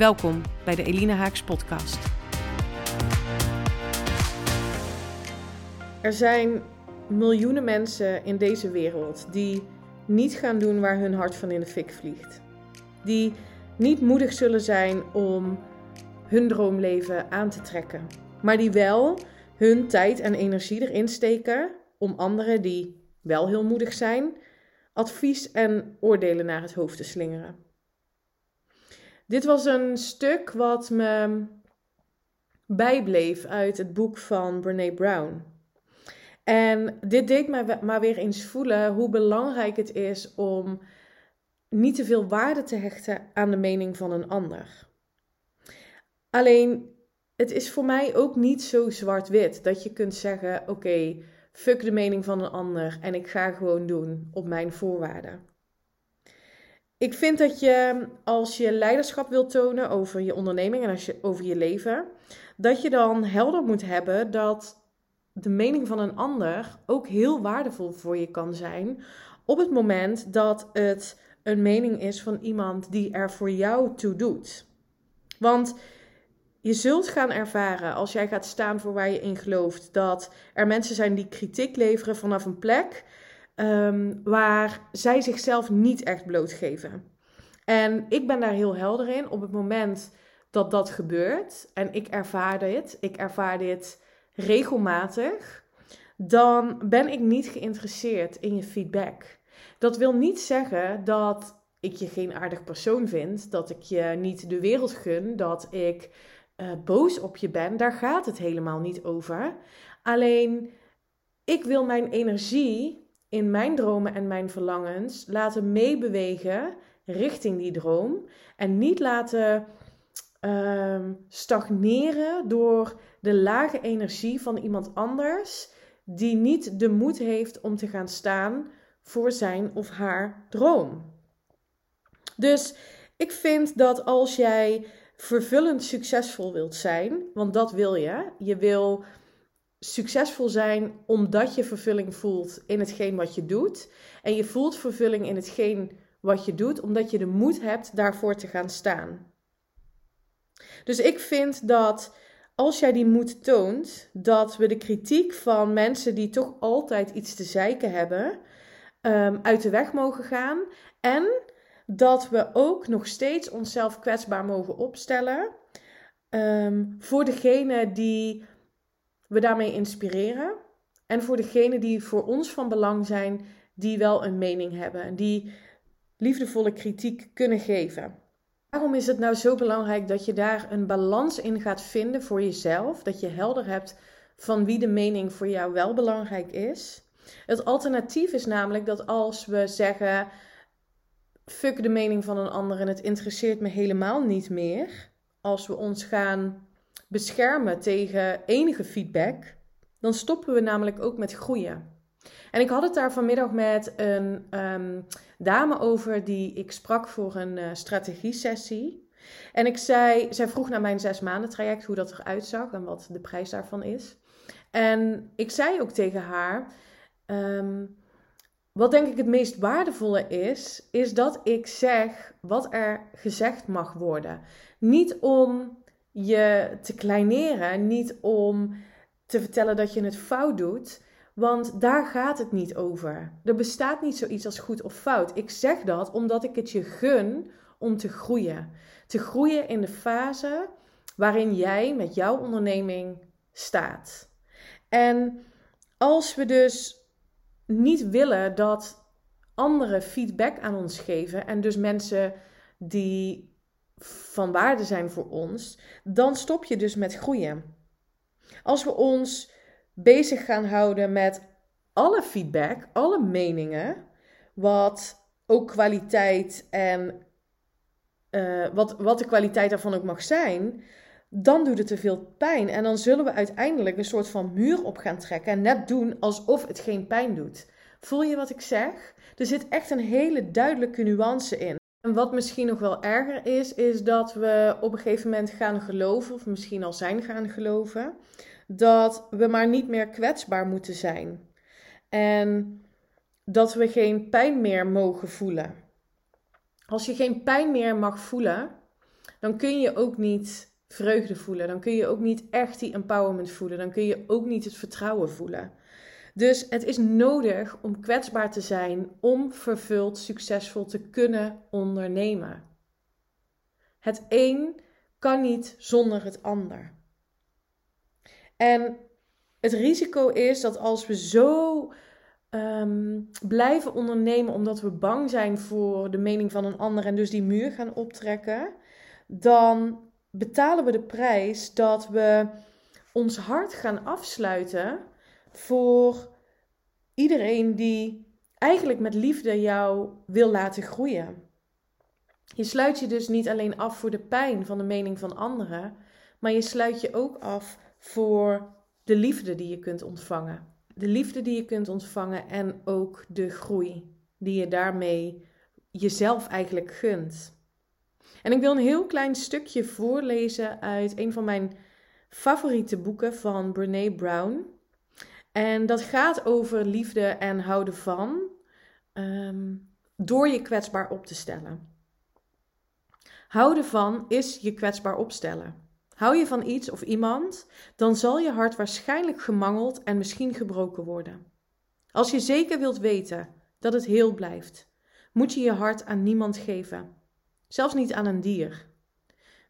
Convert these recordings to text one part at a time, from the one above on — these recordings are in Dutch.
Welkom bij de Elina Haaks podcast. Er zijn miljoenen mensen in deze wereld die niet gaan doen waar hun hart van in de fik vliegt. Die niet moedig zullen zijn om hun droomleven aan te trekken, maar die wel hun tijd en energie erin steken om anderen die wel heel moedig zijn, advies en oordelen naar het hoofd te slingeren. Dit was een stuk wat me bijbleef uit het boek van Brene Brown. En dit deed mij maar weer eens voelen hoe belangrijk het is om niet te veel waarde te hechten aan de mening van een ander. Alleen, het is voor mij ook niet zo zwart-wit dat je kunt zeggen: oké, fuck de mening van een ander en ik ga gewoon doen op mijn voorwaarden. Ik vind dat je als je leiderschap wilt tonen over je onderneming en als je, over je leven, dat je dan helder moet hebben dat de mening van een ander ook heel waardevol voor je kan zijn op het moment dat het een mening is van iemand die er voor jou toe doet. Want je zult gaan ervaren als jij gaat staan voor waar je in gelooft dat er mensen zijn die kritiek leveren vanaf een plek Ehm, waar zij zichzelf niet echt blootgeven. En ik ben daar heel helder in op het moment dat dat gebeurt en ik ervaar dit, ik ervaar dit regelmatig, dan ben ik niet geïnteresseerd in je feedback. Dat wil niet zeggen dat ik je geen aardig persoon vind, dat ik je niet de wereld gun, dat ik uh, boos op je ben. Daar gaat het helemaal niet over. Alleen ik wil mijn energie in mijn dromen en mijn verlangens laten meebewegen richting die droom. En niet laten uh, stagneren door de lage energie van iemand anders die niet de moed heeft om te gaan staan voor zijn of haar droom. Dus ik vind dat als jij vervullend succesvol wilt zijn, want dat wil je, je wil succesvol zijn omdat je vervulling voelt in hetgeen wat je doet. En je voelt vervulling in hetgeen wat je doet omdat je de moed hebt daarvoor te gaan staan. Dus ik vind dat als jij die moed toont, dat we de kritiek van mensen die toch altijd iets te zeiken hebben, um, uit de weg mogen gaan. En dat we ook nog steeds onszelf kwetsbaar mogen opstellen um, voor degene die we daarmee inspireren. En voor degenen die voor ons van belang zijn, die wel een mening hebben, die liefdevolle kritiek kunnen geven. Waarom is het nou zo belangrijk dat je daar een balans in gaat vinden voor jezelf? Dat je helder hebt van wie de mening voor jou wel belangrijk is. Het alternatief is namelijk dat als we zeggen: fuck de mening van een ander en het interesseert me helemaal niet meer. Als we ons gaan beschermen tegen enige feedback, dan stoppen we namelijk ook met groeien. En ik had het daar vanmiddag met een um, dame over die ik sprak voor een uh, strategie-sessie. En ik zei, zij vroeg naar mijn zes maanden traject, hoe dat eruit zag en wat de prijs daarvan is. En ik zei ook tegen haar, um, wat denk ik het meest waardevolle is, is dat ik zeg wat er gezegd mag worden. Niet om je te kleineren, niet om te vertellen dat je het fout doet, want daar gaat het niet over. Er bestaat niet zoiets als goed of fout. Ik zeg dat omdat ik het je gun om te groeien. Te groeien in de fase waarin jij met jouw onderneming staat. En als we dus niet willen dat anderen feedback aan ons geven en dus mensen die van waarde zijn voor ons, dan stop je dus met groeien. Als we ons bezig gaan houden met alle feedback, alle meningen, wat ook kwaliteit en eh, wat, wat de kwaliteit daarvan ook mag zijn, dan doet het te veel pijn. En dan zullen we uiteindelijk een soort van muur op gaan trekken en net doen alsof het geen pijn doet. Voel je wat ik zeg? Er zit echt een hele duidelijke nuance in. En wat misschien nog wel erger is, is dat we op een gegeven moment gaan geloven, of misschien al zijn gaan geloven, dat we maar niet meer kwetsbaar moeten zijn. En dat we geen pijn meer mogen voelen. Als je geen pijn meer mag voelen, dan kun je ook niet vreugde voelen. Dan kun je ook niet echt die empowerment voelen. Dan kun je ook niet het vertrouwen voelen. Dus het is nodig om kwetsbaar te zijn om vervuld succesvol te kunnen ondernemen. Het een kan niet zonder het ander. En het risico is dat als we zo um, blijven ondernemen omdat we bang zijn voor de mening van een ander en dus die muur gaan optrekken, dan betalen we de prijs dat we ons hart gaan afsluiten voor iedereen die eigenlijk met liefde jou wil laten groeien. Je sluit je dus niet alleen af voor de pijn van de mening van anderen, maar je sluit je ook af voor de liefde die je kunt ontvangen. De liefde die je kunt ontvangen en ook de groei die je daarmee jezelf eigenlijk gunt. En ik wil een heel klein stukje voorlezen uit een van mijn favoriete boeken van Brene Brown. En dat gaat over liefde en houden van, ehm, door je kwetsbaar op te stellen. Houden van is je kwetsbaar opstellen. Hou je van iets of iemand, dan zal je hart waarschijnlijk gemangeld en misschien gebroken worden. Als je zeker wilt weten dat het heel blijft, moet je je hart aan niemand geven, zelfs niet aan een dier.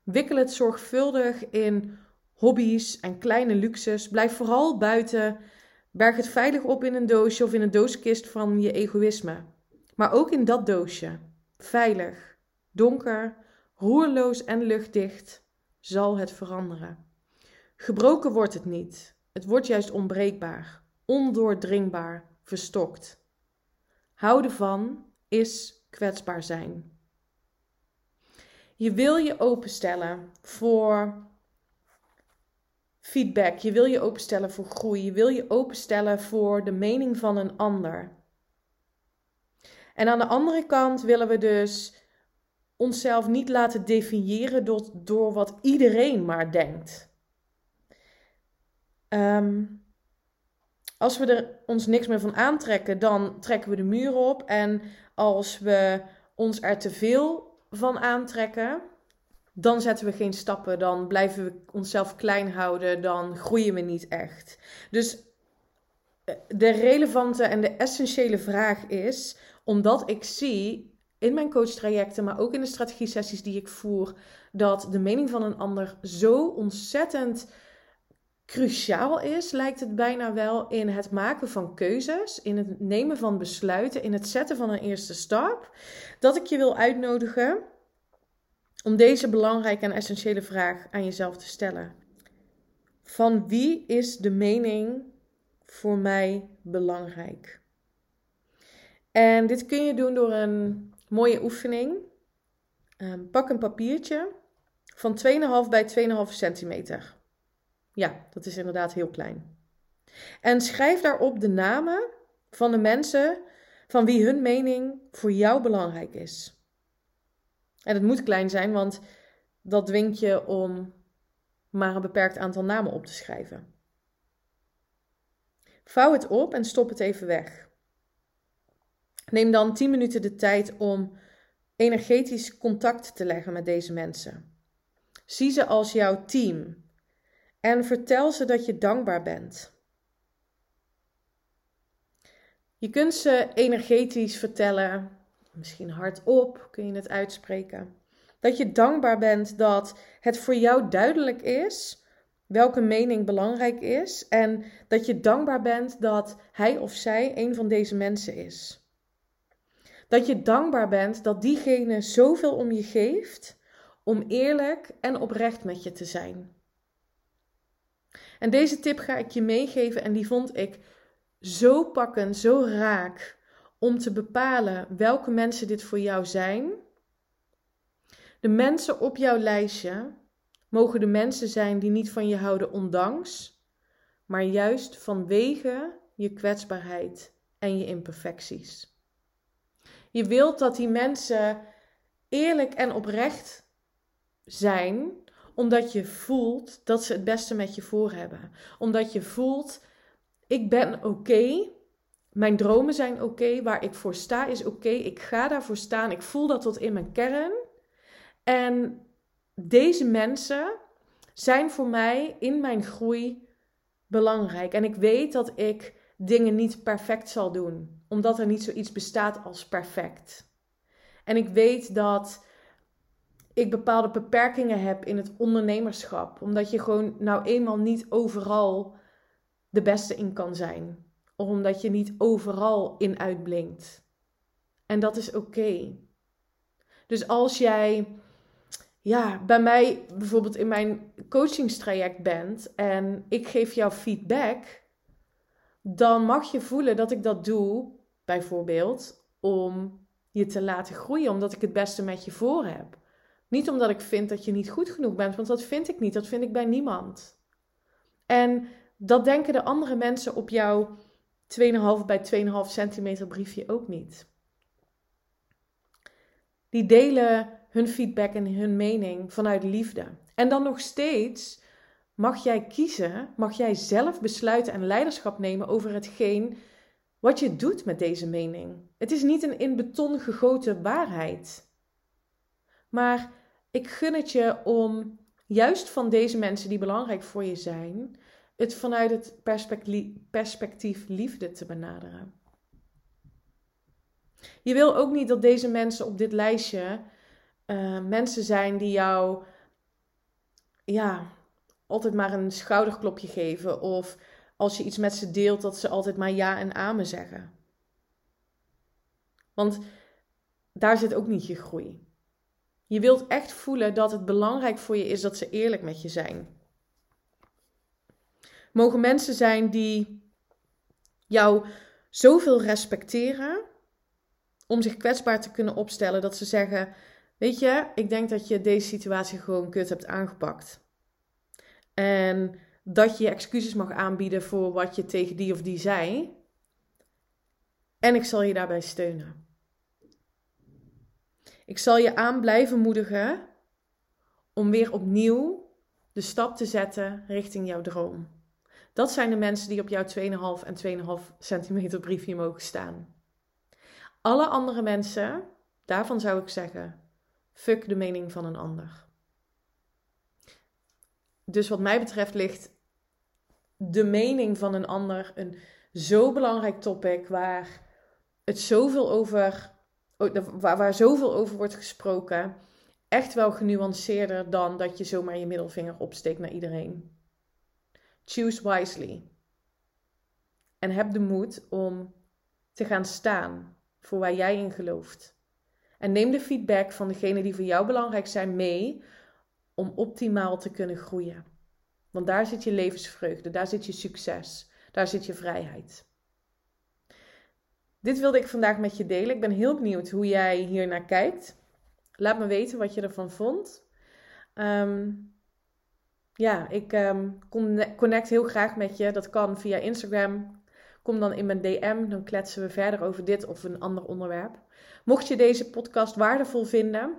Wikkel het zorgvuldig in hobby's en kleine luxes. Blijf vooral buiten. Berg het veilig op in een doosje of in een dooskist van je egoïsme. Maar ook in dat doosje, veilig, donker, roerloos en luchtdicht, zal het veranderen. Gebroken wordt het niet. Het wordt juist onbreekbaar, ondoordringbaar, verstokt. Houden van is kwetsbaar zijn. Je wil je openstellen voor feedback. Je wil je openstellen voor groei. Je wil je openstellen voor de mening van een ander. En aan de andere kant willen we dus onszelf niet laten definiëren door, door wat iedereen maar denkt. Ehm, als we er ons niks meer van aantrekken, dan trekken we de muur op. En als we ons er te veel van aantrekken, dan zetten we geen stappen. Dan blijven we onszelf klein houden. Dan groeien we niet echt. Dus eh, de relevante en de essentiële vraag is, omdat ik zie in mijn coachtrajecten, maar ook in de strategie-sessies die ik voer, dat de mening van een ander zo ontzettend cruciaal is, lijkt het bijna wel in het maken van keuzes, in het nemen van besluiten, in het zetten van een eerste stap, dat ik je wil uitnodigen om deze belangrijke en essentiële vraag aan jezelf te stellen. Van wie is de mening voor mij belangrijk? En dit kun je doen door een mooie oefening. Ehm, pak een papiertje van 2,5 bij 2,5 centimeter. Ja, dat is inderdaad heel klein. En schrijf daarop de namen van de mensen van wie hun mening voor jou belangrijk is. En het moet klein zijn, want dat dwingt je om maar een beperkt aantal namen op te schrijven. Vouw het op en stop het even weg. Neem dan 10 minuten de tijd om energetisch contact te leggen met deze mensen. Zie ze als jouw team en vertel ze dat je dankbaar bent. Je kunt ze energetisch vertellen, misschien hardop kun je het uitspreken, dat je dankbaar bent dat het voor jou duidelijk is welke mening belangrijk is en dat je dankbaar bent dat hij of zij een van deze mensen is. Dat je dankbaar bent dat diegene zoveel om je geeft om eerlijk en oprecht met je te zijn. En deze tip ga ik je meegeven en die vond ik zo pakkend, zo raak om te bepalen welke mensen dit voor jou zijn. De mensen op jouw lijstje mogen de mensen zijn die niet van je houden ondanks, maar juist vanwege je kwetsbaarheid en je imperfecties. Je wilt dat die mensen eerlijk en oprecht zijn, omdat je voelt dat ze het beste met je voor hebben. Omdat je voelt, ik ben oké, mijn dromen zijn oké, waar ik voor sta is oké, ik ga daarvoor staan, ik voel dat tot in mijn kern. En deze mensen zijn voor mij in mijn groei belangrijk. En ik weet dat ik dingen niet perfect zal doen, omdat er niet zoiets bestaat als perfect. En ik weet dat ik bepaalde beperkingen heb in het ondernemerschap, omdat je gewoon nou eenmaal niet overal de beste in kan zijn, omdat je niet overal in uitblinkt. En dat is oké. Dus als jij ja, bij mij bijvoorbeeld in mijn coachingstraject bent en ik geef jou feedback, dan mag je voelen dat ik dat doe, bijvoorbeeld, om je te laten groeien, omdat ik het beste met je voor heb. Niet omdat ik vind dat je niet goed genoeg bent, want dat vind ik niet, dat vind ik bij niemand. En dat denken de andere mensen op jouw 2,5 bij 2,5 centimeter briefje ook niet. Die delen hun feedback en hun mening vanuit liefde. En dan nog steeds mag jij kiezen, mag jij zelf besluiten en leiderschap nemen over hetgeen wat je doet met deze mening. Het is niet een in beton gegoten waarheid. Maar ik gun het je om juist van deze mensen die belangrijk voor je zijn, het vanuit het perspectief liefde te benaderen. Je wil ook niet dat deze mensen op dit lijstje uh, mensen zijn die jou ja, altijd maar een schouderklopje geven. Of als je iets met ze deelt, dat ze altijd maar ja en amen zeggen. Want daar zit ook niet je groei. Je wilt echt voelen dat het belangrijk voor je is dat ze eerlijk met je zijn. Mogen mensen zijn die jou zoveel respecteren om zich kwetsbaar te kunnen opstellen dat ze zeggen: Weet je, ik denk dat je deze situatie gewoon kut hebt aangepakt. En dat je excuses mag aanbieden voor wat je tegen die of die zei. En ik zal je daarbij steunen. Ik zal je aan blijven moedigen om weer opnieuw de stap te zetten richting jouw droom. Dat zijn de mensen die op jouw 2,5 en 2,5 centimeter briefje mogen staan. Alle andere mensen, daarvan zou ik zeggen, fuck de mening van een ander. Dus wat mij betreft ligt de mening van een ander een zo belangrijk topic waar het zoveel over, waar, waar zoveel over wordt gesproken, echt wel genuanceerder dan dat je zomaar je middelvinger opsteekt naar iedereen. Choose wisely. En heb de moed om te gaan staan voor waar jij in gelooft. En neem de feedback van degenen die voor jou belangrijk zijn mee om optimaal te kunnen groeien. Want daar zit je levensvreugde, daar zit je succes, daar zit je vrijheid. Dit wilde ik vandaag met je delen. Ik ben heel benieuwd hoe jij hier naar kijkt. Laat me weten wat je ervan vond. Ehm, ja, ik um, connect heel graag met je. Dat kan via Instagram. Kom dan in mijn DM, dan kletsen we verder over dit of een ander onderwerp. Mocht je deze podcast waardevol vinden,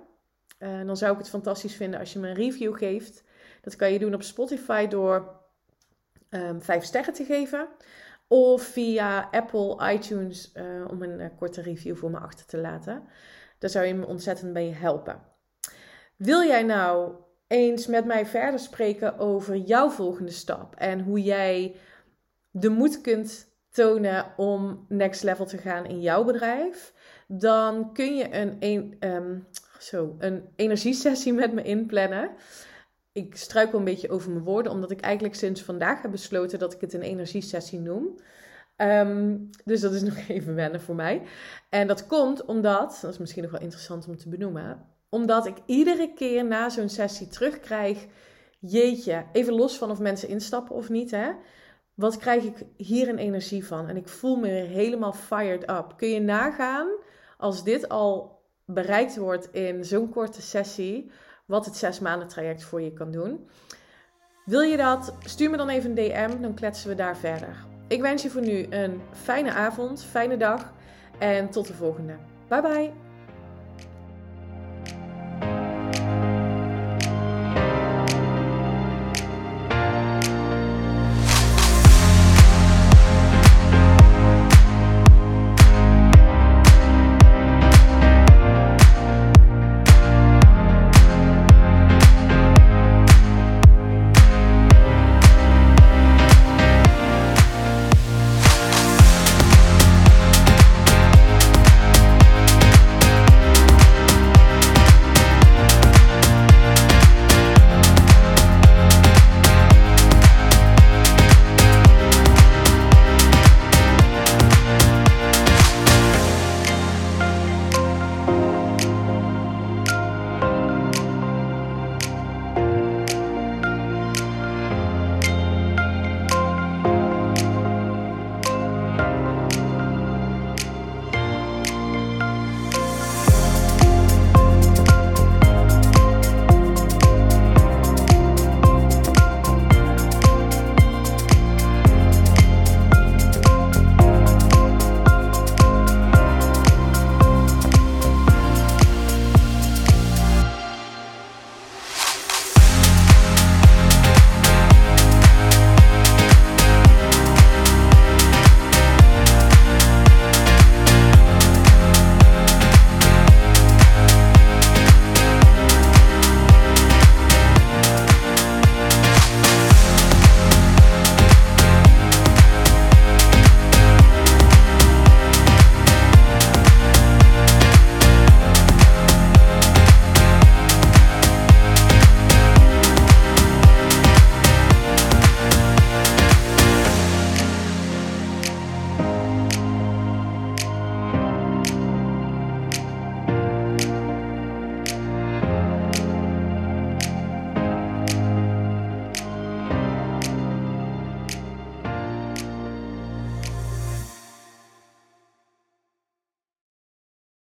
uh, dan zou ik het fantastisch vinden als je me een review geeft. Dat kan je doen op Spotify door um, vijf sterren te geven. Of via Apple iTunes uh, om een uh, korte review voor me achter te laten. Daar zou je me ontzettend bij helpen. Wil jij nou eens met mij verder spreken over jouw volgende stap en hoe jij de moed kunt tonen om next level te gaan in jouw bedrijf, dan kun je een, een, ehm, zo, een energiesessie met me inplannen. Ik struikel een beetje over mijn woorden, omdat ik eigenlijk sinds vandaag heb besloten dat ik het een energiesessie noem. Ehm, dus dat is nog even wennen voor mij. En dat komt omdat, dat is misschien nog wel interessant om te benoemen, omdat ik iedere keer na zo'n sessie terugkrijg, jeetje, even los van of mensen instappen of niet, hè. Wat krijg ik hier een energie van? En ik voel me helemaal fired up. Kun je nagaan als dit al bereikt wordt in zo'n korte sessie, wat het zes maanden traject voor je kan doen. Wil je dat? Stuur me dan even een DM, dan kletsen we daar verder. Ik wens je voor nu een fijne avond, fijne dag en tot de volgende. Bye bye!